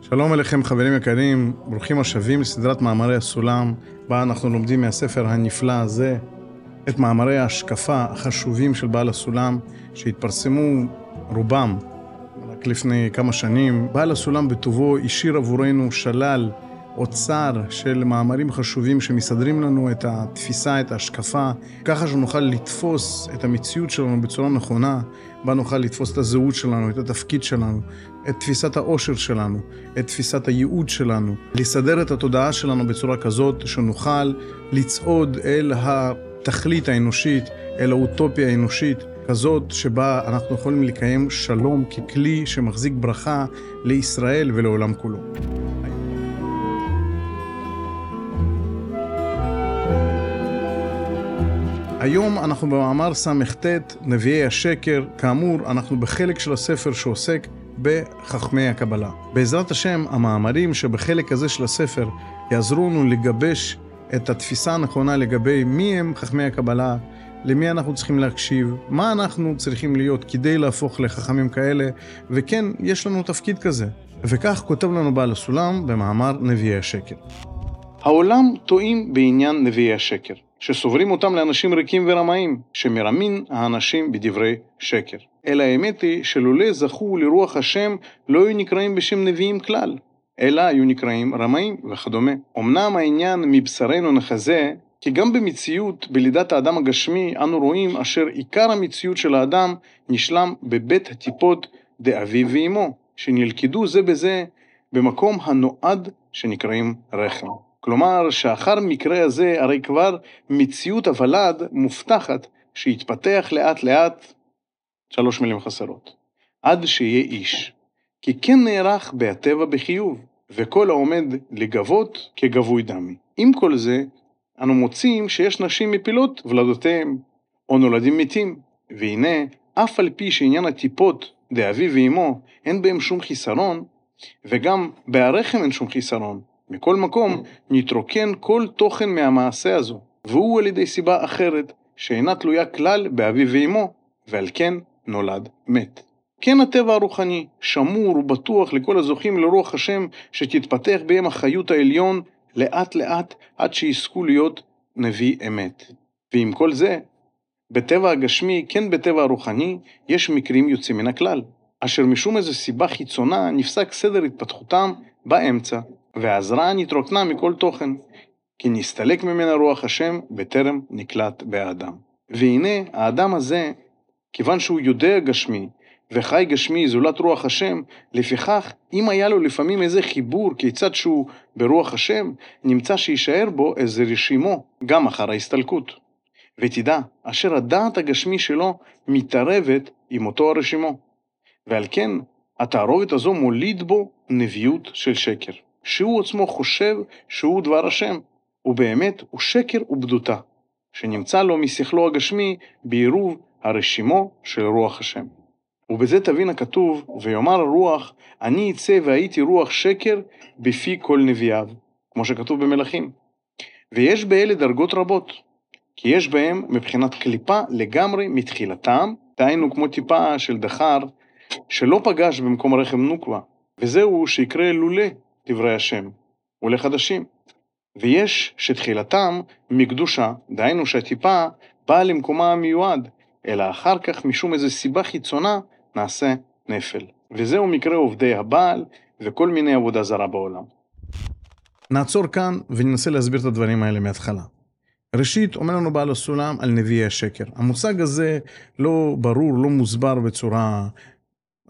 שלום אליכם חברים יקרים, ברוכים השבים לסדרת מאמרי הסולם, בה אנחנו לומדים מהספר הנפלא הזה את מאמרי ההשקפה החשובים של בעל הסולם, שהתפרסמו רובם רק לפני כמה שנים. בעל הסולם בטובו השאיר עבורנו שלל אוצר של מאמרים חשובים שמסדרים לנו את התפיסה, את ההשקפה, ככה שנוכל לתפוס את המציאות שלנו בצורה נכונה, בה נוכל לתפוס את הזהות שלנו, את התפקיד שלנו, את תפיסת העושר שלנו, את תפיסת הייעוד שלנו, לסדר את התודעה שלנו בצורה כזאת שנוכל לצעוד אל התכלית האנושית, אל האוטופיה האנושית, כזאת שבה אנחנו יכולים לקיים שלום ככלי שמחזיק ברכה לישראל ולעולם כולו. היום אנחנו במאמר ס"ט, נביאי השקר. כאמור, אנחנו בחלק של הספר שעוסק בחכמי הקבלה. בעזרת השם, המאמרים שבחלק הזה של הספר יעזרו לנו לגבש את התפיסה הנכונה לגבי מי הם חכמי הקבלה, למי אנחנו צריכים להקשיב, מה אנחנו צריכים להיות כדי להפוך לחכמים כאלה, וכן, יש לנו תפקיד כזה. וכך כותב לנו בעל הסולם במאמר נביאי השקר. העולם טועים בעניין נביאי השקר. שסוברים אותם לאנשים ריקים ורמאים, שמרמים האנשים בדברי שקר. אלא האמת היא שלולא זכו לרוח השם, לא היו נקראים בשם נביאים כלל, אלא היו נקראים רמאים וכדומה. אמנם העניין מבשרנו נחזה, כי גם במציאות, בלידת האדם הגשמי, אנו רואים אשר עיקר המציאות של האדם נשלם בבית הטיפות דאביו ואמו, שנלכדו זה בזה במקום הנועד שנקראים רחם. כלומר שאחר מקרה הזה הרי כבר מציאות הוולד מובטחת שיתפתח לאט לאט, שלוש מילים חסרות, עד שיהיה איש. כי כן נערך בהטבע בחיוב, וכל העומד לגבות כגבוי דמי. עם כל זה, אנו מוצאים שיש נשים מפילות ולדותיהם, או נולדים מתים, והנה, אף על פי שעניין הטיפות דאביו ואמו אין בהם שום חיסרון, וגם בהרחם אין שום חיסרון, מכל מקום, נתרוקן כל תוכן מהמעשה הזו, והוא על ידי סיבה אחרת, שאינה תלויה כלל באביו ואמו, ועל כן נולד מת. כן הטבע הרוחני, שמור ובטוח לכל הזוכים לרוח השם, שתתפתח בהם החיות העליון לאט לאט עד שיזכו להיות נביא אמת. ועם כל זה, בטבע הגשמי, כן בטבע הרוחני, יש מקרים יוצאים מן הכלל, אשר משום איזו סיבה חיצונה נפסק סדר התפתחותם באמצע, והזרעה נתרוקנה מכל תוכן, כי נסתלק ממנה רוח השם בטרם נקלט באדם. והנה, האדם הזה, כיוון שהוא יודע גשמי, וחי גשמי זולת רוח השם, לפיכך, אם היה לו לפעמים איזה חיבור כיצד שהוא ברוח השם, נמצא שיישאר בו איזה רשימו, גם אחר ההסתלקות. ותדע, אשר הדעת הגשמי שלו מתערבת עם אותו הרשימו. ועל כן, התערובת הזו מוליד בו נביאות של שקר. שהוא עצמו חושב שהוא דבר השם, ובאמת הוא שקר ובדותה, שנמצא לו משכלו הגשמי בעירוב הרשימו של רוח השם. ובזה תבין הכתוב, ויאמר הרוח, אני אצא והייתי רוח שקר בפי כל נביאיו, כמו שכתוב במלכים. ויש באלה דרגות רבות, כי יש בהם מבחינת קליפה לגמרי מתחילתם, דהיינו כמו טיפה של דחר, שלא פגש במקום רחם נוקבה, וזהו שיקרה לולא דברי השם, ולחדשים. ויש שתחילתם מקדושה, דהיינו שהטיפה באה למקומה המיועד, אלא אחר כך משום איזו סיבה חיצונה נעשה נפל. וזהו מקרה עובדי הבעל וכל מיני עבודה זרה בעולם. נעצור כאן וננסה להסביר את הדברים האלה מההתחלה. ראשית, אומר לנו בעל הסולם על נביאי השקר. המושג הזה לא ברור, לא מוסבר בצורה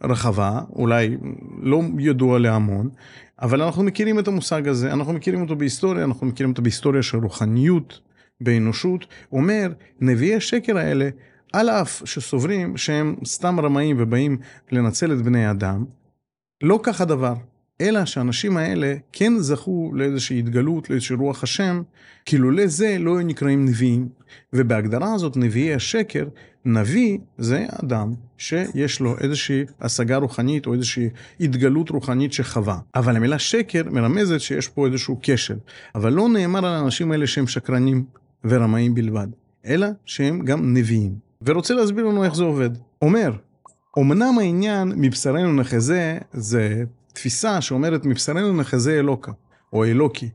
רחבה, אולי לא ידוע להמון, אבל אנחנו מכירים את המושג הזה, אנחנו מכירים אותו בהיסטוריה, אנחנו מכירים אותו בהיסטוריה של רוחניות, באנושות. אומר, נביאי השקר האלה, על אף שסוברים שהם סתם רמאים ובאים לנצל את בני אדם, לא כך הדבר. אלא שהאנשים האלה כן זכו לאיזושהי התגלות, לאיזושהי רוח השם, כי לולא זה לא היו נקראים נביאים. ובהגדרה הזאת, נביאי השקר, נביא זה אדם שיש לו איזושהי השגה רוחנית או איזושהי התגלות רוחנית שחווה. אבל המילה שקר מרמזת שיש פה איזשהו כשל. אבל לא נאמר על האנשים האלה שהם שקרנים ורמאים בלבד, אלא שהם גם נביאים. ורוצה להסביר לנו איך זה עובד. אומר, אמנם העניין מבשרנו נחזה, זה תפיסה שאומרת מבשרנו נחזה אלוקה, או אלוקי.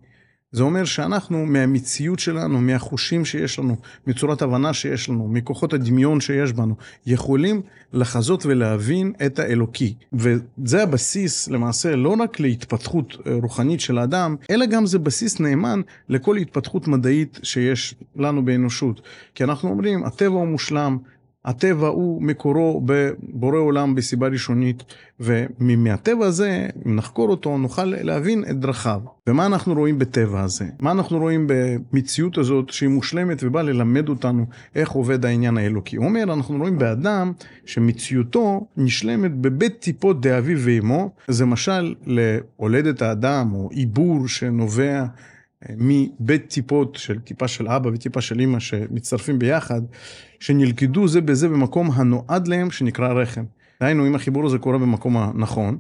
זה אומר שאנחנו מהמציאות שלנו, מהחושים שיש לנו, מצורת הבנה שיש לנו, מכוחות הדמיון שיש בנו, יכולים לחזות ולהבין את האלוקי. וזה הבסיס למעשה לא רק להתפתחות אה, רוחנית של האדם, אלא גם זה בסיס נאמן לכל התפתחות מדעית שיש לנו באנושות. כי אנחנו אומרים, הטבע הוא מושלם, הטבע הוא מקורו בבורא עולם בסיבה ראשונית, ומהטבע הזה, אם נחקור אותו, נוכל להבין את דרכיו. ומה אנחנו רואים בטבע הזה? מה אנחנו רואים במציאות הזאת שהיא מושלמת ובאה ללמד אותנו איך עובד העניין האלוקי? הוא אומר, אנחנו רואים באדם שמציאותו נשלמת בבית טיפות דאביו ואמו, זה משל להולדת האדם או עיבור שנובע מבית טיפות של טיפה של אבא וטיפה של אימא שמצטרפים ביחד, שנלכדו זה בזה במקום הנועד להם שנקרא רחם. דהיינו, אם החיבור הזה קורה במקום הנכון,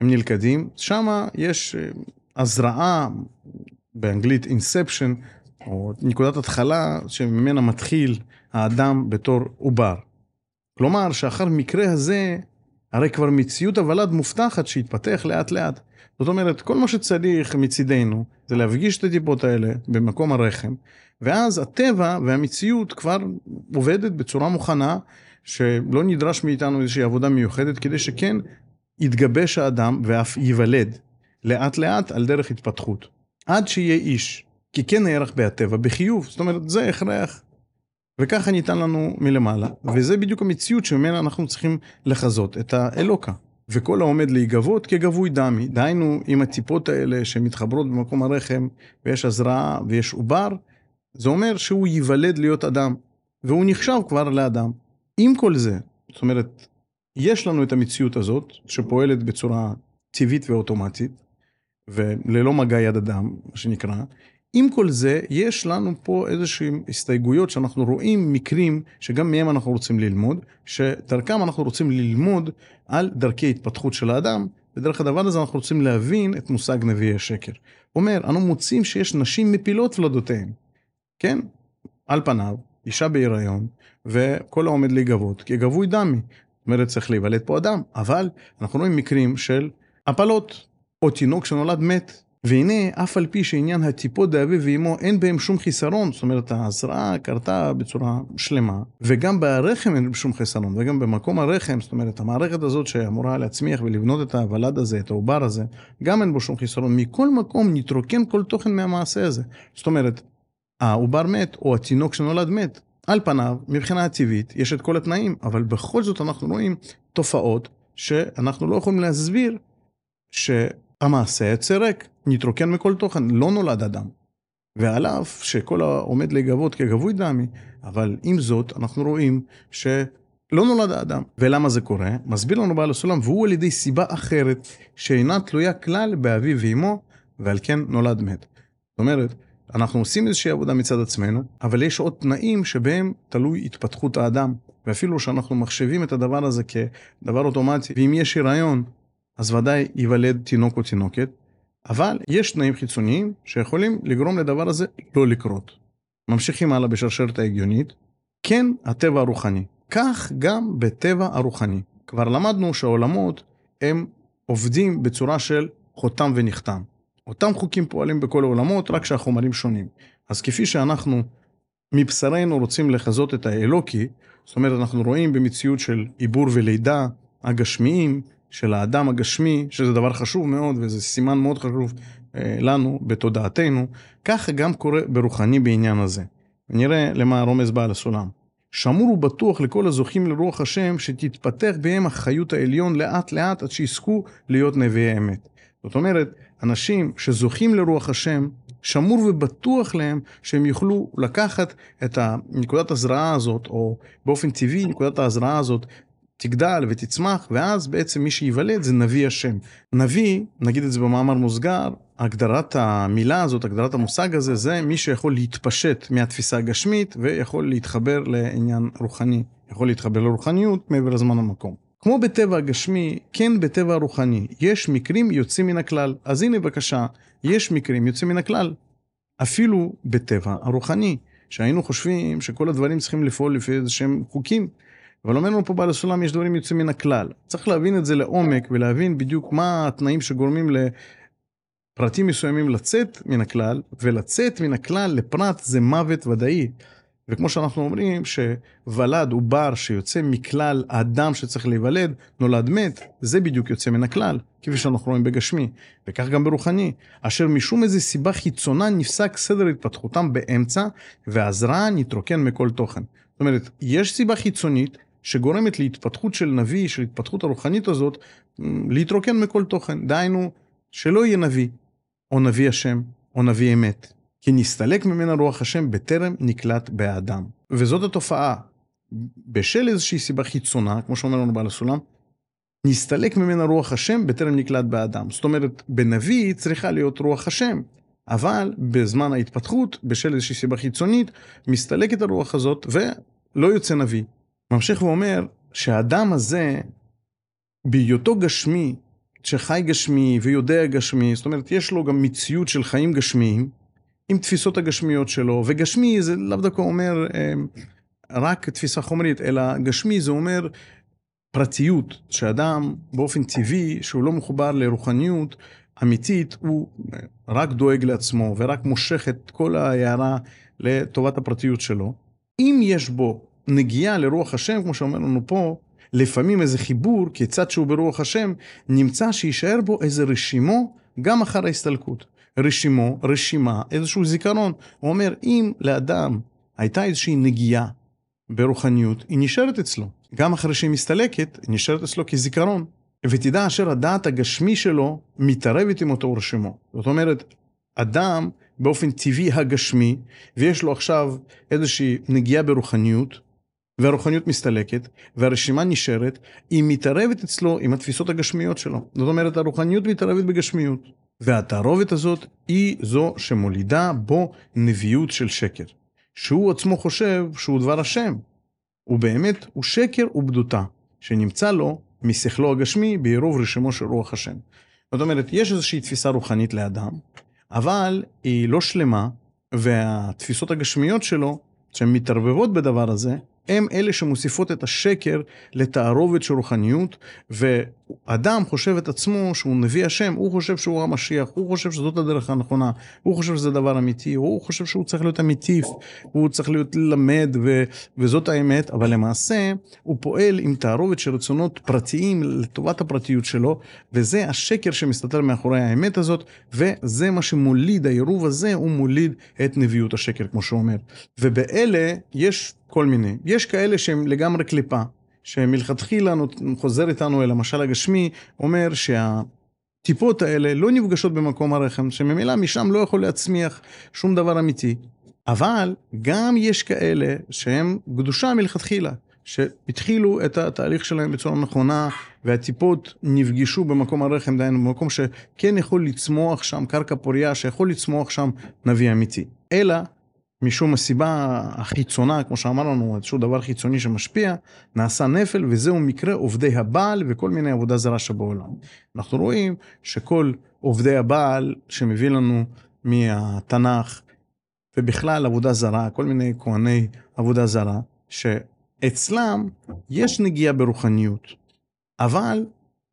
הם נלכדים, שם יש אה, הזרעה, באנגלית אינספשן, או נקודת התחלה שממנה מתחיל האדם בתור עובר. כלומר, שאחר מקרה הזה, הרי כבר מציאות הוולד מובטחת שיתפתח לאט לאט. זאת אומרת, כל מה שצריך מצידנו זה להפגיש את הטיפות האלה במקום הרחם, ואז הטבע והמציאות כבר עובדת בצורה מוכנה, שלא נדרש מאיתנו איזושהי עבודה מיוחדת, כדי שכן יתגבש האדם ואף ייוולד לאט לאט על דרך התפתחות. עד שיהיה איש, כי כן נערך בהטבע בחיוב, זאת אומרת, זה הכרח. וככה ניתן לנו מלמעלה, וזה בדיוק המציאות שממנה אנחנו צריכים לחזות את האלוקה. וכל העומד להיגבות כגבוי דמי. דהיינו, עם הטיפות האלה שמתחברות במקום הרחם, ויש הזרעה ויש עובר, זה אומר שהוא ייוולד להיות אדם, והוא נחשב כבר לאדם. עם כל זה, זאת אומרת, יש לנו את המציאות הזאת, שפועלת בצורה טבעית ואוטומטית, וללא מגע יד אדם, מה שנקרא, עם כל זה, יש לנו פה איזשהם הסתייגויות שאנחנו רואים מקרים שגם מהם אנחנו רוצים ללמוד, שדרכם אנחנו רוצים ללמוד על דרכי התפתחות של האדם, ודרך הדבר הזה אנחנו רוצים להבין את מושג נביאי השקר. אומר, אנו מוצאים שיש נשים מפילות ולדותיהן, כן? על פניו, אישה בהיריון, וכל העומד להיגבות, כי גבוי דמי. זאת אומרת, צריך להיוולד פה אדם, אבל אנחנו רואים מקרים של הפלות, או תינוק שנולד מת, והנה, אף על פי שעניין הטיפות דאביו ואמו אין בהם שום חיסרון, זאת אומרת, ההזרעה קרתה בצורה שלמה, וגם ברחם אין שום חיסרון, וגם במקום הרחם, זאת אומרת, המערכת הזאת שאמורה להצמיח ולבנות את הוולד הזה, את העובר הזה, גם אין בו שום חיסרון. מכל מקום נתרוקן כל תוכן מהמעשה הזה. זאת אומרת, העובר מת, או התינוק שנולד מת. על פניו, מבחינה טבעית, יש את כל התנאים, אבל בכל זאת אנחנו רואים תופעות שאנחנו לא יכולים להסביר ש... המעשה יצא ריק, נתרוקן מכל תוכן, לא נולד אדם. ועל אף שכל העומד להיגבות כגבוי דמי, אבל עם זאת אנחנו רואים שלא נולד האדם. ולמה זה קורה? מסביר לנו בעל הסולם, והוא על ידי סיבה אחרת, שאינה תלויה כלל באביו ואמו, ועל כן נולד מת. זאת אומרת, אנחנו עושים איזושהי עבודה מצד עצמנו, אבל יש עוד תנאים שבהם תלוי התפתחות האדם. ואפילו שאנחנו מחשבים את הדבר הזה כדבר אוטומטי, ואם יש הריון, אז ודאי ייוולד תינוק או תינוקת, אבל יש תנאים חיצוניים שיכולים לגרום לדבר הזה לא לקרות. ממשיכים הלאה בשרשרת ההגיונית, כן הטבע הרוחני, כך גם בטבע הרוחני. כבר למדנו שהעולמות הם עובדים בצורה של חותם ונחתם. אותם חוקים פועלים בכל העולמות, רק שהחומרים שונים. אז כפי שאנחנו מבשרנו רוצים לחזות את האלוקי, זאת אומרת אנחנו רואים במציאות של עיבור ולידה הגשמיים, של האדם הגשמי, שזה דבר חשוב מאוד וזה סימן מאוד חשוב אה, לנו בתודעתנו, ככה גם קורה ברוחני בעניין הזה. נראה למה רומז בעל הסולם. שמור ובטוח לכל הזוכים לרוח השם, שתתפתח בהם החיות העליון לאט לאט עד שיזכו להיות נביאי אמת. זאת אומרת, אנשים שזוכים לרוח השם, שמור ובטוח להם שהם יוכלו לקחת את נקודת הזרעה הזאת, או באופן טבעי נקודת ההזרעה הזאת, תגדל ותצמח, ואז בעצם מי שייוולד זה נביא השם. נביא, נגיד את זה במאמר מוסגר, הגדרת המילה הזאת, הגדרת המושג הזה, זה מי שיכול להתפשט מהתפיסה הגשמית ויכול להתחבר לעניין רוחני, יכול להתחבר לרוחניות מעבר לזמן המקום. כמו בטבע הגשמי, כן בטבע הרוחני, יש מקרים יוצאים מן הכלל. אז הנה בבקשה, יש מקרים יוצאים מן הכלל. אפילו בטבע הרוחני, שהיינו חושבים שכל הדברים צריכים לפעול לפי איזה שהם חוקים. אבל אומר לנו פה בעל הסולם יש דברים יוצאים מן הכלל. צריך להבין את זה לעומק ולהבין בדיוק מה התנאים שגורמים לפרטים מסוימים לצאת מן הכלל, ולצאת מן הכלל לפרט זה מוות ודאי. וכמו שאנחנו אומרים שוולד עובר שיוצא מכלל האדם שצריך להיוולד, נולד מת, זה בדיוק יוצא מן הכלל, כפי שאנחנו רואים בגשמי, וכך גם ברוחני, אשר משום איזו סיבה חיצונה נפסק סדר התפתחותם באמצע, והזרעה נתרוקן מכל תוכן. זאת אומרת, יש סיבה חיצונית שגורמת להתפתחות של נביא, של התפתחות הרוחנית הזאת, להתרוקן מכל תוכן. דהיינו, שלא יהיה נביא, או נביא השם, או נביא אמת. כי נסתלק ממנה רוח השם בטרם נקלט באדם. וזאת התופעה. בשל איזושהי סיבה חיצונה, כמו שאומר לנו בעל הסולם, נסתלק ממנה רוח השם בטרם נקלט באדם. זאת אומרת, בנביא צריכה להיות רוח השם, אבל בזמן ההתפתחות, בשל איזושהי סיבה חיצונית, מסתלקת הרוח הזאת ולא יוצא נביא. ממשיך ואומר שהאדם הזה, בהיותו גשמי, שחי גשמי ויודע גשמי, זאת אומרת, יש לו גם מציאות של חיים גשמיים, עם תפיסות הגשמיות שלו, וגשמי זה לאו דווקא אומר אה, רק תפיסה חומרית, אלא גשמי זה אומר פרטיות, שאדם באופן טבעי, שהוא לא מחובר לרוחניות אמיתית, הוא רק דואג לעצמו ורק מושך את כל ההערה לטובת הפרטיות שלו. אם יש בו נגיעה לרוח השם, כמו שאומר לנו פה, לפעמים איזה חיבור, כיצד שהוא ברוח השם, נמצא שיישאר בו איזה רשימו גם אחר ההסתלקות. רשימו, רשימה, איזשהו זיכרון. הוא אומר, אם לאדם הייתה איזושהי נגיעה ברוחניות, היא נשארת אצלו. גם אחרי שהיא מסתלקת, היא נשארת אצלו כזיכרון. ותדע אשר הדעת הגשמי שלו מתערבת עם אותו רשימו. זאת אומרת, אדם באופן טבעי הגשמי, ויש לו עכשיו איזושהי נגיעה ברוחניות, והרוחניות מסתלקת, והרשימה נשארת, היא מתערבת אצלו עם התפיסות הגשמיות שלו. זאת אומרת, הרוחניות מתערבת בגשמיות. והתערובת הזאת היא זו שמולידה בו נביאות של שקר. שהוא עצמו חושב שהוא דבר השם. ובאמת הוא שקר ובדותה, שנמצא לו משכלו הגשמי בעירוב רשימו של רוח השם. זאת אומרת, יש איזושהי תפיסה רוחנית לאדם, אבל היא לא שלמה, והתפיסות הגשמיות שלו, שהן מתערבבות בדבר הזה, הם אלה שמוסיפות את השקר לתערובת של רוחניות, ואדם חושב את עצמו שהוא נביא השם, הוא חושב שהוא המשיח, הוא חושב שזאת הדרך הנכונה, הוא חושב שזה דבר אמיתי, הוא חושב שהוא צריך להיות אמיתי, הוא צריך להיות ללמד, ו, וזאת האמת, אבל למעשה הוא פועל עם תערובת של רצונות פרטיים לטובת הפרטיות שלו, וזה השקר שמסתתר מאחורי האמת הזאת, וזה מה שמוליד, העירוב הזה הוא מוליד את נביאות השקר, כמו שהוא אומר. ובאלה יש כל מיני. יש כאלה שהם לגמרי קליפה, שמלכתחילה חוזר איתנו אל המשל הגשמי, אומר שהטיפות האלה לא נפגשות במקום הרחם, שממילא משם לא יכול להצמיח שום דבר אמיתי. אבל גם יש כאלה שהם קדושה מלכתחילה, שהתחילו את התהליך שלהם בצורה נכונה, והטיפות נפגשו במקום הרחם, דהיינו במקום שכן יכול לצמוח שם קרקע פוריה, שיכול לצמוח שם נביא אמיתי. אלא משום הסיבה החיצונה, כמו שאמרנו, איזשהו דבר חיצוני שמשפיע, נעשה נפל, וזהו מקרה עובדי הבעל וכל מיני עבודה זרה שבעולם. אנחנו רואים שכל עובדי הבעל שמביא לנו מהתנ"ך, ובכלל עבודה זרה, כל מיני כהני עבודה זרה, שאצלם יש נגיעה ברוחניות, אבל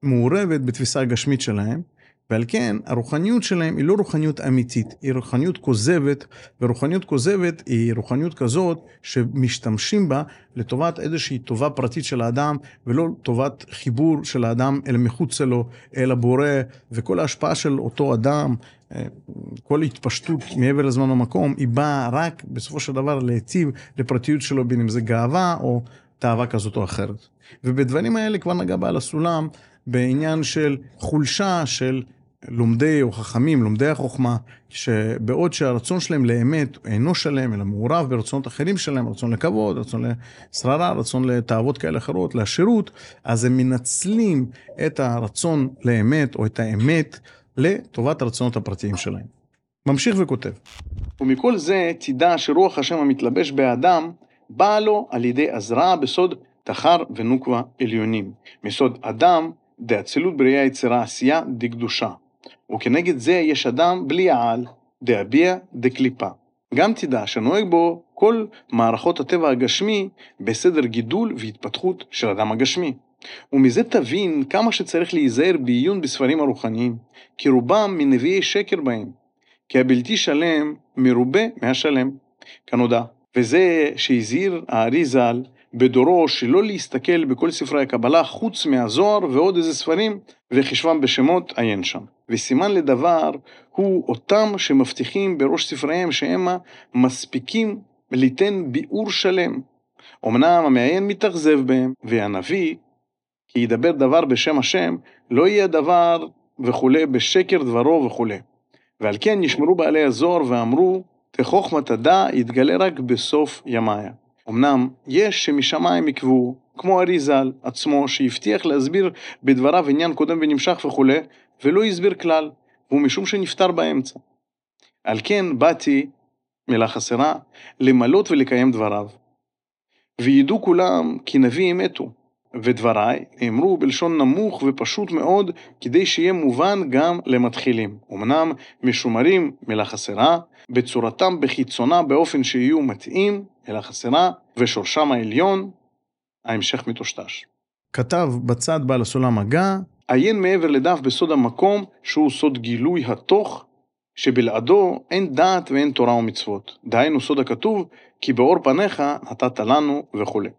מעורבת בתפיסה הגשמית שלהם, ועל כן הרוחניות שלהם היא לא רוחניות אמיתית, היא רוחניות כוזבת, ורוחניות כוזבת היא רוחניות כזאת שמשתמשים בה לטובת איזושהי טובה פרטית של האדם, ולא טובת חיבור של האדם אל מחוץ לו, אל הבורא, וכל ההשפעה של אותו אדם, אה, כל התפשטות מעבר לזמן ומקום, היא באה רק בסופו של דבר להיטיב לפרטיות שלו, בין אם זה גאווה או תאווה כזאת או אחרת. ובדברים האלה כבר נגע בעל הסולם בעניין של חולשה של לומדי או חכמים, לומדי החוכמה, שבעוד שהרצון שלהם לאמת אינו שלם, אלא מעורב ברצונות אחרים שלהם, רצון לכבוד, רצון לשררה, רצון לתאוות כאלה אחרות, לשירות, אז הם מנצלים את הרצון לאמת או את האמת לטובת הרצונות הפרטיים שלהם. ממשיך וכותב. ומכל זה תדע שרוח השם המתלבש באדם, באה לו על ידי עזרה בסוד תחר ונוקבה עליונים, מסוד אדם דאצילות בריאה יצירה עשייה דקדושה. וכנגד זה יש אדם בלי העל, דאביה דקליפה. גם תדע שנוהג בו כל מערכות הטבע הגשמי בסדר גידול והתפתחות של אדם הגשמי. ומזה תבין כמה שצריך להיזהר בעיון בספרים הרוחניים, כי רובם מנביאי שקר בהם, כי הבלתי שלם מרובה מהשלם, כנודע. וזה שהזהיר הארי ז"ל בדורו שלא להסתכל בכל ספרי הקבלה חוץ מהזוהר ועוד איזה ספרים וחישבם בשמות עיין שם. וסימן לדבר הוא אותם שמבטיחים בראש ספריהם שהמה מספיקים ליתן ביאור שלם. אמנם המעיין מתאכזב בהם, והנביא, כי ידבר דבר בשם השם, לא יהיה דבר וכולי בשקר דברו וכולי. ועל כן נשמרו בעלי הזוהר ואמרו, תחוכמת הדע יתגלה רק בסוף ימיה. אמנם יש שמשמיים יקבעו, כמו אריזל עצמו, שהבטיח להסביר בדבריו עניין קודם ונמשך וכולי, ולא הסביר כלל, והוא משום שנפטר באמצע. על כן באתי, מילה חסרה, למלות ולקיים דבריו. וידעו כולם כי נביא אמתו, ודבריי נאמרו בלשון נמוך ופשוט מאוד, כדי שיהיה מובן גם למתחילים. אמנם משומרים, מילה חסרה, בצורתם בחיצונה באופן שיהיו מתאים, מילה חסרה, ושורשם העליון, ההמשך מטושטש. כתב בצד בעל הסולם הגה, עיין מעבר לדף בסוד המקום, שהוא סוד גילוי התוך, שבלעדו אין דעת ואין תורה ומצוות. דהיינו סוד הכתוב, כי באור פניך נתת לנו וכולי.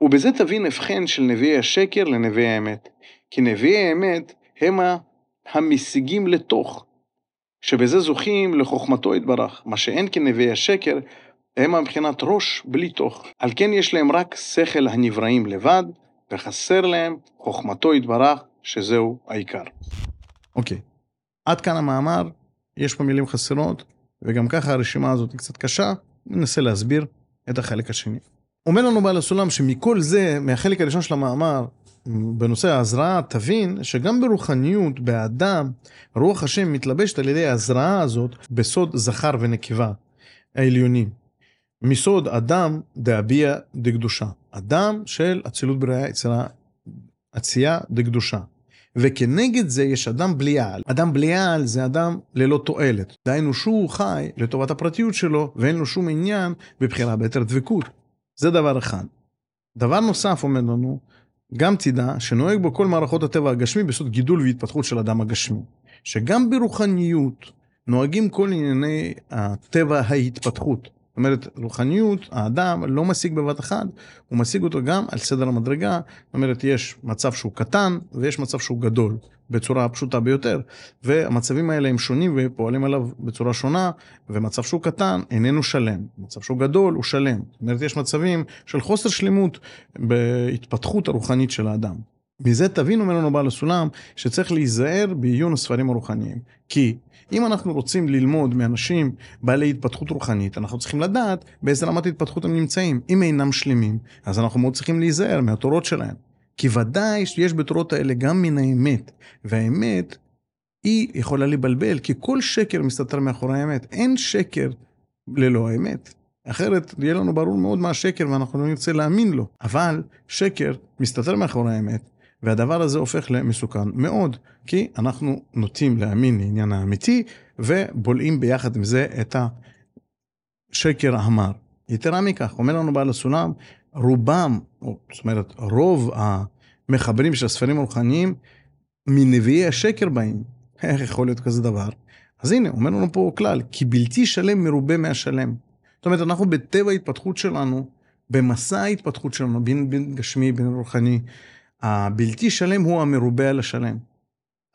ובזה תבין הבחן של נביאי השקר לנביאי האמת. כי נביאי האמת הם המשיגים לתוך, שבזה זוכים לחוכמתו יתברך, מה שאין כנביאי השקר, הם מבחינת ראש בלי תוך. על כן יש להם רק שכל הנבראים לבד, וחסר להם חוכמתו יתברך, שזהו העיקר. אוקיי, okay. עד כאן המאמר, יש פה מילים חסרות, וגם ככה הרשימה הזאת היא קצת קשה, ננסה להסביר את החלק השני. אומר לנו בעל הסולם שמכל זה, מהחלק הראשון של המאמר, בנושא ההזרעה, תבין שגם ברוחניות, באדם, רוח השם מתלבשת על ידי ההזרעה הזאת בסוד זכר ונקבה העליונים. מסוד אדם דאביה דקדושה. אדם של אצילות בריאה יצירה, עשייה דקדושה. וכנגד זה יש אדם בלי על. אדם בלי על זה אדם ללא תועלת. דהיינו שהוא חי לטובת הפרטיות שלו ואין לו שום עניין בבחירה ביתר דבקות. זה דבר אחד. דבר נוסף אומר לנו, גם תדע שנוהג בו כל מערכות הטבע הגשמי בסוד גידול והתפתחות של אדם הגשמי. שגם ברוחניות נוהגים כל ענייני הטבע ההתפתחות. אומרת, רוחניות, האדם לא משיג בבת אחת, הוא משיג אותו גם על סדר המדרגה. זאת אומרת, יש מצב שהוא קטן ויש מצב שהוא גדול, בצורה הפשוטה ביותר. והמצבים האלה הם שונים ופועלים עליו בצורה שונה, ומצב שהוא קטן איננו שלם. מצב שהוא גדול הוא שלם. זאת אומרת, יש מצבים של חוסר שלמות בהתפתחות הרוחנית של האדם. מזה תבינו ממנו בעל הסולם שצריך להיזהר בעיון הספרים הרוחניים. כי אם אנחנו רוצים ללמוד מאנשים בעלי התפתחות רוחנית, אנחנו צריכים לדעת באיזה רמת התפתחות הם נמצאים. אם אינם שלמים, אז אנחנו מאוד צריכים להיזהר מהתורות שלהם. כי ודאי שיש בתורות האלה גם מן האמת, והאמת היא יכולה לבלבל, כי כל שקר מסתתר מאחורי האמת. אין שקר ללא האמת. אחרת יהיה לנו ברור מאוד מה השקר ואנחנו לא נרצה להאמין לו. אבל שקר מסתתר מאחורי האמת, והדבר הזה הופך למסוכן מאוד, כי אנחנו נוטים להאמין לעניין האמיתי, ובולעים ביחד עם זה את השקר המר. יתרה מכך, אומר לנו בעל הסולם, רובם, או זאת אומרת, רוב המחברים של הספרים הרוחניים, מנביאי השקר באים. איך יכול להיות כזה דבר? אז הנה, אומר לנו פה כלל, כי בלתי שלם מרובה מהשלם. זאת אומרת, אנחנו בטבע ההתפתחות שלנו, במסע ההתפתחות שלנו, בין, בין גשמי, בין רוחני, הבלתי שלם הוא המרובה על השלם.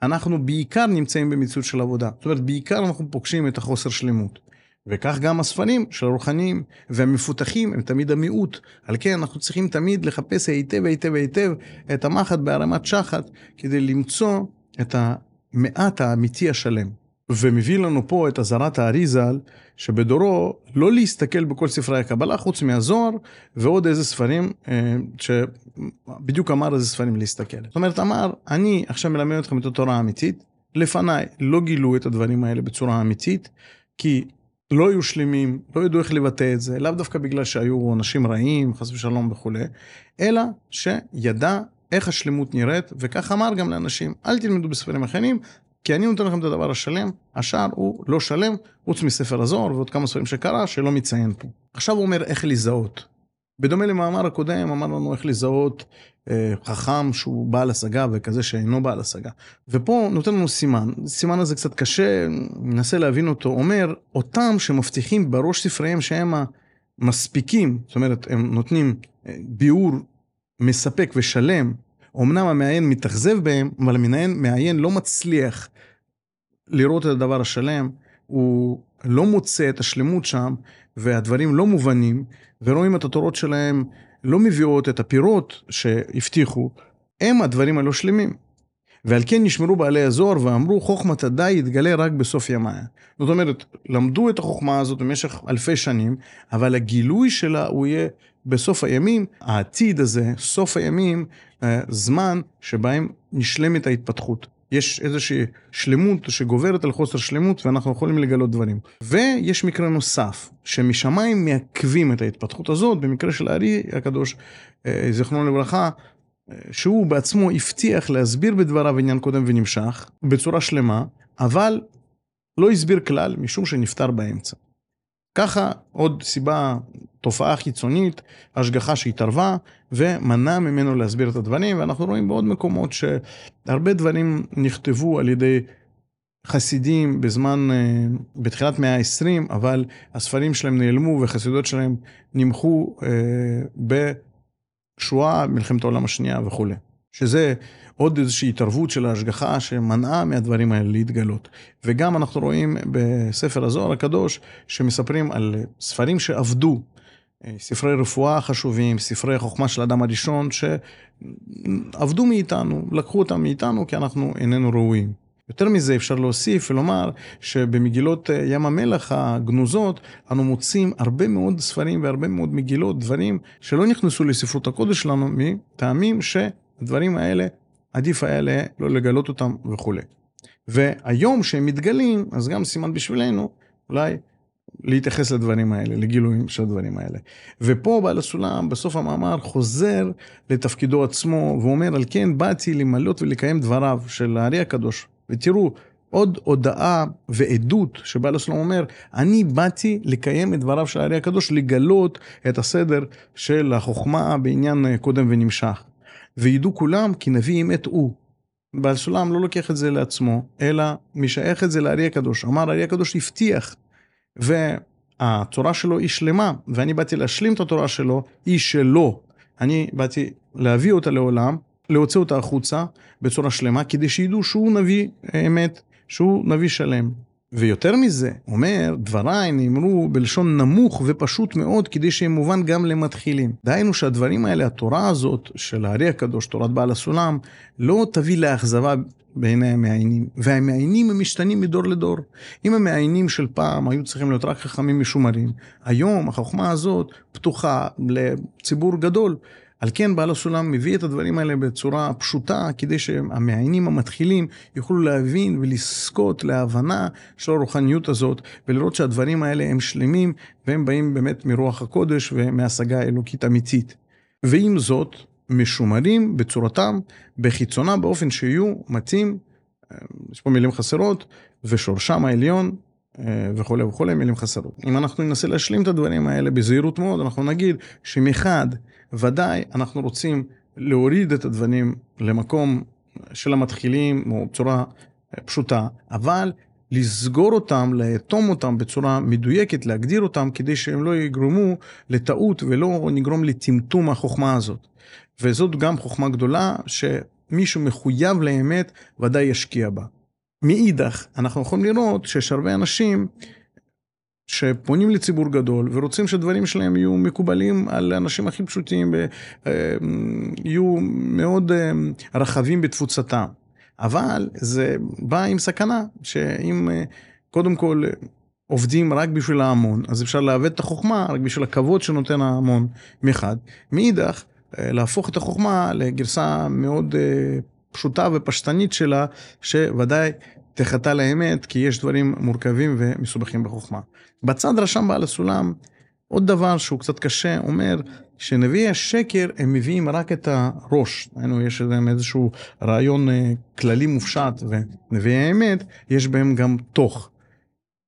אנחנו בעיקר נמצאים במציאות של עבודה. זאת אומרת, בעיקר אנחנו פוגשים את החוסר שלמות. וכך גם הספרים של הרוחניים והמפותחים הם תמיד המיעוט. על כן אנחנו צריכים תמיד לחפש היטב היטב היטב את המחט בהרמת שחת כדי למצוא את המעט האמיתי השלם. ומביא לנו פה את אזהרת האריזל, שבדורו לא להסתכל בכל ספרי הקבלה חוץ מהזוהר ועוד איזה ספרים, אה, שבדיוק אמר איזה ספרים להסתכל. זאת אומרת, אמר, אני עכשיו מלמד אתכם את התורה האמיתית, לפניי לא גילו את הדברים האלה בצורה אמיתית, כי לא היו שלמים, לא ידעו איך לבטא את זה, לאו דווקא בגלל שהיו אנשים רעים, חס ושלום וכולי, אלא שידע איך השלמות נראית, וכך אמר גם לאנשים, אל תלמדו בספרים אחרים, כי אני נותן לכם את הדבר השלם, השאר הוא לא שלם, חוץ מספר הזוהר ועוד כמה ספרים שקרה, שלא מציין פה. עכשיו הוא אומר איך לזהות. בדומה למאמר הקודם, אמר לנו איך לזהות אה, חכם שהוא בעל השגה וכזה שאינו בעל השגה. ופה נותן לנו סימן, סימן הזה קצת קשה, ננסה להבין אותו, אומר, אותם שמבטיחים בראש ספריהם שהם המספיקים, זאת אומרת, הם נותנים אה, ביאור מספק ושלם, אמנם המעיין מתאכזב בהם, אבל המעיין לא מצליח לראות את הדבר השלם, הוא לא מוצא את השלמות שם, והדברים לא מובנים, ורואים את התורות שלהם לא מביאות את הפירות שהבטיחו, הם הדברים הלא שלמים. ועל כן נשמרו בעלי הזוהר ואמרו חוכמת הדי יתגלה רק בסוף ימיה. זאת אומרת, למדו את החוכמה הזאת במשך אלפי שנים, אבל הגילוי שלה הוא יהיה בסוף הימים, העתיד הזה, סוף הימים, זמן שבהם נשלמת ההתפתחות. יש איזושהי שלמות שגוברת על חוסר שלמות ואנחנו יכולים לגלות דברים. ויש מקרה נוסף, שמשמיים מעכבים את ההתפתחות הזאת, במקרה של הארי הקדוש, אה, זיכרונו לברכה, אה, שהוא בעצמו הבטיח להסביר בדבריו עניין קודם ונמשך, בצורה שלמה, אבל לא הסביר כלל, משום שנפטר באמצע. ככה עוד סיבה, תופעה חיצונית, השגחה שהתערבה ומנע ממנו להסביר את הדברים, ואנחנו רואים בעוד מקומות שהרבה דברים נכתבו על ידי חסידים בזמן, אה, בתחילת מאה ה-20, אבל הספרים שלהם נעלמו וחסידות שלהם נמחו אה, בשואה, מלחמת העולם השנייה וכולי. שזה עוד איזושהי התערבות של ההשגחה שמנעה מהדברים האלה להתגלות. וגם אנחנו רואים בספר הזוהר הקדוש שמספרים על ספרים שעבדו, ספרי רפואה חשובים, ספרי חוכמה של האדם הראשון שעבדו מאיתנו, לקחו אותם מאיתנו כי אנחנו איננו ראויים. יותר מזה אפשר להוסיף ולומר שבמגילות ים המלח הגנוזות אנו מוצאים הרבה מאוד ספרים והרבה מאוד מגילות, דברים שלא נכנסו לספרות הקודש שלנו מטעמים שהדברים האלה עדיף היה לא לגלות אותם וכולי. והיום שהם מתגלים, אז גם סימן בשבילנו, אולי להתייחס לדברים האלה, לגילויים של הדברים האלה. ופה בעל הסולם, בסוף המאמר, חוזר לתפקידו עצמו, ואומר, על כן באתי למלות ולקיים דבריו של הארי הקדוש. ותראו, עוד הודעה ועדות שבעל הסולם אומר, אני באתי לקיים את דבריו של הארי הקדוש, לגלות את הסדר של החוכמה בעניין קודם ונמשך. וידעו כולם כי נביא אמת הוא. בעל סולם לא לוקח את זה לעצמו, אלא משייך את זה לארי הקדוש. אמר הארי הקדוש הבטיח, והתורה שלו היא שלמה, ואני באתי להשלים את התורה שלו, היא שלו. אני באתי להביא אותה לעולם, להוציא אותה החוצה בצורה שלמה, כדי שידעו שהוא נביא אמת, שהוא נביא שלם. ויותר מזה, אומר, דבריי נאמרו בלשון נמוך ופשוט מאוד, כדי שיהיה מובן גם למתחילים. דהיינו שהדברים האלה, התורה הזאת של הארי הקדוש, תורת בעל הסולם, לא תביא לאכזבה בעיני המעיינים. והמעיינים הם משתנים מדור לדור. אם המעיינים של פעם היו צריכים להיות רק חכמים משומרים, היום החוכמה הזאת פתוחה לציבור גדול. על כן בעל הסולם מביא את הדברים האלה בצורה פשוטה, כדי שהמעיינים המתחילים יוכלו להבין ולזכות להבנה של הרוחניות הזאת, ולראות שהדברים האלה הם שלמים, והם באים באמת מרוח הקודש ומהשגה אלוקית אמיתית. ועם זאת, משומרים בצורתם, בחיצונם, באופן שיהיו מתאים, יש פה מילים חסרות, ושורשם העליון וכולי וכולי, מילים חסרות. אם אנחנו ננסה להשלים את הדברים האלה בזהירות מאוד, אנחנו נגיד שמחד, ודאי אנחנו רוצים להוריד את הדברים למקום של המתחילים, או בצורה פשוטה, אבל לסגור אותם, לאטום אותם בצורה מדויקת, להגדיר אותם, כדי שהם לא יגרמו לטעות ולא נגרום לטמטום החוכמה הזאת. וזאת גם חוכמה גדולה, שמישהו מחויב לאמת, ודאי ישקיע בה. מאידך, אנחנו יכולים לראות שיש הרבה אנשים שפונים לציבור גדול ורוצים שהדברים שלהם יהיו מקובלים על האנשים הכי פשוטים, אה, יהיו מאוד אה, רחבים בתפוצתם. אבל זה בא עם סכנה, שאם אה, קודם כל עובדים רק בשביל ההמון, אז אפשר לעוות את החוכמה רק בשביל הכבוד שנותן ההמון מחד. מאידך, להפוך את החוכמה לגרסה מאוד פשוטה ופשטנית שלה, שוודאי תחטא לאמת, כי יש דברים מורכבים ומסובכים בחוכמה. בצד רשם בעל הסולם עוד דבר שהוא קצת קשה, אומר שנביאי השקר הם מביאים רק את הראש. היינו, יש להם איזשהו רעיון אה, כללי מופשט, ונביאי האמת, יש בהם גם תוך.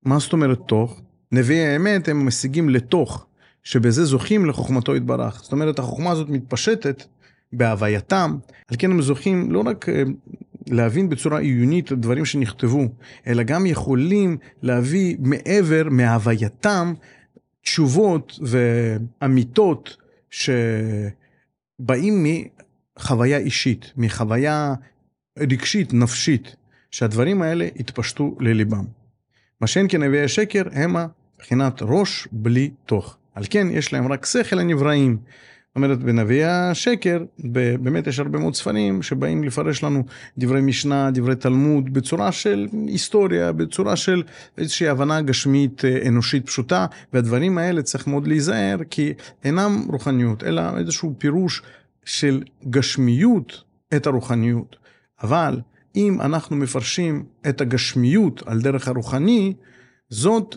מה זאת אומרת תוך? נביאי האמת הם משיגים לתוך, שבזה זוכים לחוכמתו יתברך. זאת אומרת, החוכמה הזאת מתפשטת בהווייתם, על כן הם זוכים לא רק אה, להבין בצורה עיונית דברים שנכתבו, אלא גם יכולים להביא מעבר מהווייתם תשובות ואמיתות שבאים מחוויה אישית, מחוויה רגשית, נפשית, שהדברים האלה יתפשטו לליבם. מה שאין כנביאי השקר הם מבחינת ראש בלי תוך. על כן יש להם רק שכל הנבראים. אומרת, בנביאי השקר, באמת יש הרבה מאוד ספרים שבאים לפרש לנו דברי משנה, דברי תלמוד, בצורה של היסטוריה, בצורה של איזושהי הבנה גשמית אה, אנושית פשוטה, והדברים האלה צריך מאוד להיזהר, כי אינם רוחניות, אלא איזשהו פירוש של גשמיות את הרוחניות. אבל אם אנחנו מפרשים את הגשמיות על דרך הרוחני, זאת,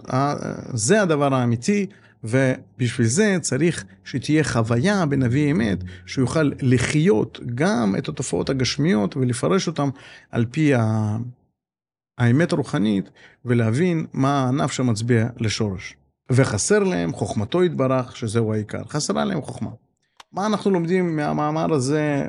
זה הדבר האמיתי. ובשביל זה צריך שתהיה חוויה בנביא אמת, שהוא יוכל לחיות גם את התופעות הגשמיות ולפרש אותן על פי ה... האמת הרוחנית ולהבין מה הענף שמצביע לשורש. וחסר להם חוכמתו יתברך, שזהו העיקר. חסרה להם חוכמה. מה אנחנו לומדים מהמאמר הזה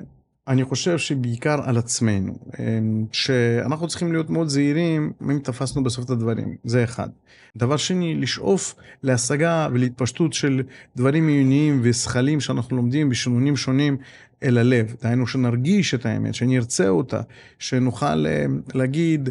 אני חושב שבעיקר על עצמנו, אמ, שאנחנו צריכים להיות מאוד זהירים אם תפסנו בסוף את הדברים, זה אחד. דבר שני, לשאוף להשגה ולהתפשטות של דברים עיוניים ושכלים שאנחנו לומדים בשינונים שונים אל הלב. דהיינו שנרגיש את האמת, שנרצה אותה, שנוכל אמ, להגיד,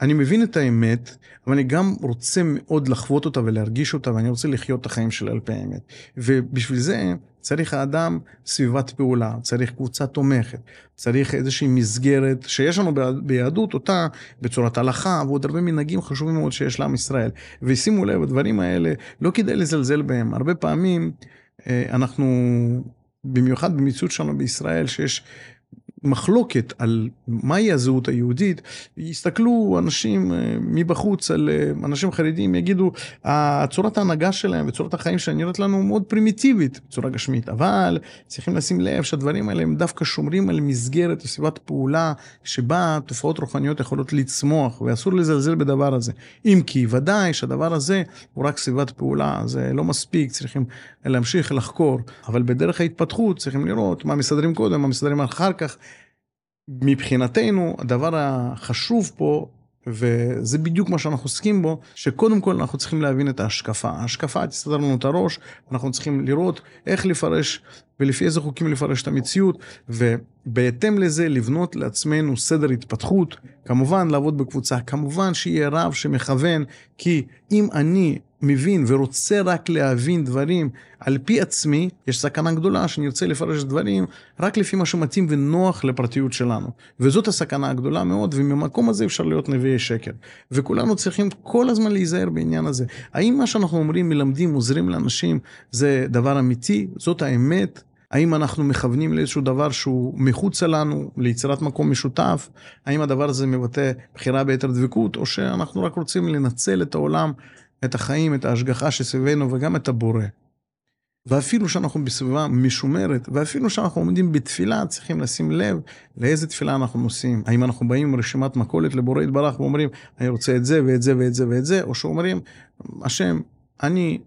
אני מבין את האמת, אבל אני גם רוצה מאוד לחוות אותה ולהרגיש אותה, ואני רוצה לחיות את החיים שלי על פי האמת. ובשביל זה צריך האדם סביבת פעולה, צריך קבוצה תומכת, צריך איזושהי מסגרת שיש לנו ביהדות אותה בצורת הלכה ועוד הרבה מנהגים חשובים מאוד שיש לעם ישראל. ושימו לב, הדברים האלה, לא כדאי לזלזל בהם. הרבה פעמים אה, אנחנו, במיוחד במציאות שלנו בישראל, שיש מחלוקת על מהי הזהות היהודית, יסתכלו אנשים אה, מבחוץ על אה, אנשים חרדים, יגידו, צורת ההנהגה שלהם וצורת החיים שלהם נראית לנו מאוד פרימיטיבית בצורה גשמית, אבל צריכים לשים לב שהדברים האלה הם דווקא שומרים על מסגרת וסביבת פעולה שבה תופעות רוחניות יכולות לצמוח, ואסור לזלזל בדבר הזה. אם כי ודאי שהדבר הזה הוא רק סביבת פעולה, זה לא מספיק, צריכים להמשיך לחקור, אבל בדרך ההתפתחות צריכים לראות מה מסדרים קודם, מה מסדרים אחר כך. מבחינתנו הדבר החשוב פה וזה בדיוק מה שאנחנו עוסקים בו, שקודם כל אנחנו צריכים להבין את ההשקפה. ההשקפה תסתדר לנו את הראש, אנחנו צריכים לראות איך לפרש ולפי איזה חוקים לפרש את המציאות, ובהתאם לזה לבנות לעצמנו סדר התפתחות, כמובן לעבוד בקבוצה, כמובן שיהיה רב שמכוון, כי אם אני מבין ורוצה רק להבין דברים על פי עצמי, יש סכנה גדולה שאני רוצה לפרש דברים רק לפי מה שמתאים ונוח לפרטיות שלנו. וזאת הסכנה הגדולה מאוד, וממקום הזה אפשר להיות נביאי שקר. וכולנו צריכים כל הזמן להיזהר בעניין הזה. האם מה שאנחנו אומרים, מלמדים, עוזרים לאנשים, זה דבר אמיתי? זאת האמת? האם אנחנו מכוונים לאיזשהו דבר שהוא מחוצה לנו, ליצירת מקום משותף? האם הדבר הזה מבטא בחירה ביתר דבקות, או שאנחנו רק רוצים לנצל את העולם את החיים, את ההשגחה שסביבנו וגם את הבורא. ואפילו שאנחנו בסביבה משומרת, ואפילו שאנחנו עומדים בתפילה, צריכים לשים לב לאיזה תפילה אנחנו נושאים. האם אנחנו באים עם רשימת מכולת לבורא יתברך ואומרים, אני רוצה את זה ואת זה ואת זה ואת זה, או שאומרים, השם, אני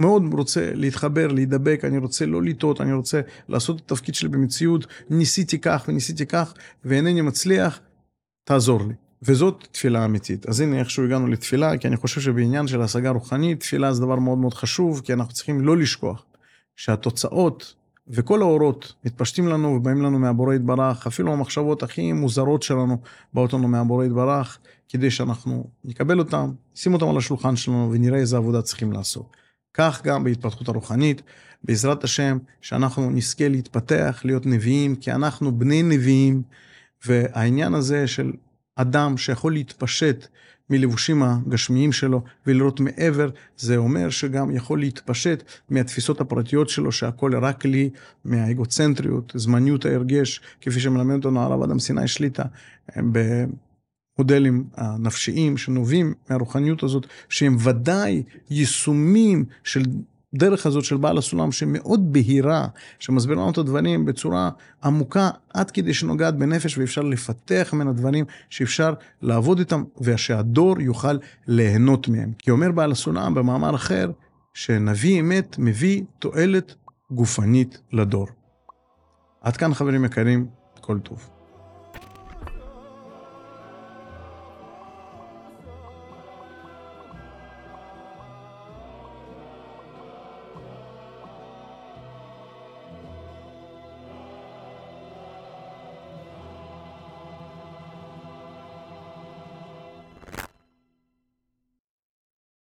מאוד רוצה להתחבר, להידבק, אני רוצה לא לטעות, אני רוצה לעשות את התפקיד שלי במציאות, ניסיתי כך וניסיתי כך, ואינני מצליח, תעזור לי. וזאת תפילה אמיתית. אז הנה איכשהו הגענו לתפילה, כי אני חושב שבעניין של השגה רוחנית, תפילה זה דבר מאוד מאוד חשוב, כי אנחנו צריכים לא לשכוח שהתוצאות וכל האורות מתפשטים לנו ובאים לנו מהבורא יתברך, אפילו המחשבות הכי מוזרות שלנו באות לנו מהבורא יתברך, כדי שאנחנו נקבל אותם, נשים אותם על השולחן שלנו ונראה איזה עבודה צריכים לעשות. כך גם בהתפתחות הרוחנית, בעזרת השם, שאנחנו נזכה להתפתח, להיות נביאים, כי אנחנו בני נביאים, והעניין הזה של אדם שיכול להתפשט מלבושים הגשמיים שלו ולראות מעבר, זה אומר שגם יכול להתפשט מהתפיסות הפרטיות שלו שהכל רק לי, מהאגוצנטריות, זמניות ההרגש, כפי שמלמד אותנו הרב אדם סיני שליטה במודלים הנפשיים שנובעים מהרוחניות הזאת, שהם ודאי יישומים של הדרך הזאת של בעל הסולם שמאוד בהירה, שמסבירה לנו את הדברים בצורה עמוקה עד כדי שנוגעת בנפש ואפשר לפתח ממנה דברים שאפשר לעבוד איתם ושהדור יוכל ליהנות מהם. כי אומר בעל הסולם במאמר אחר, שנביא אמת מביא תועלת גופנית לדור. עד כאן חברים יקרים, כל טוב.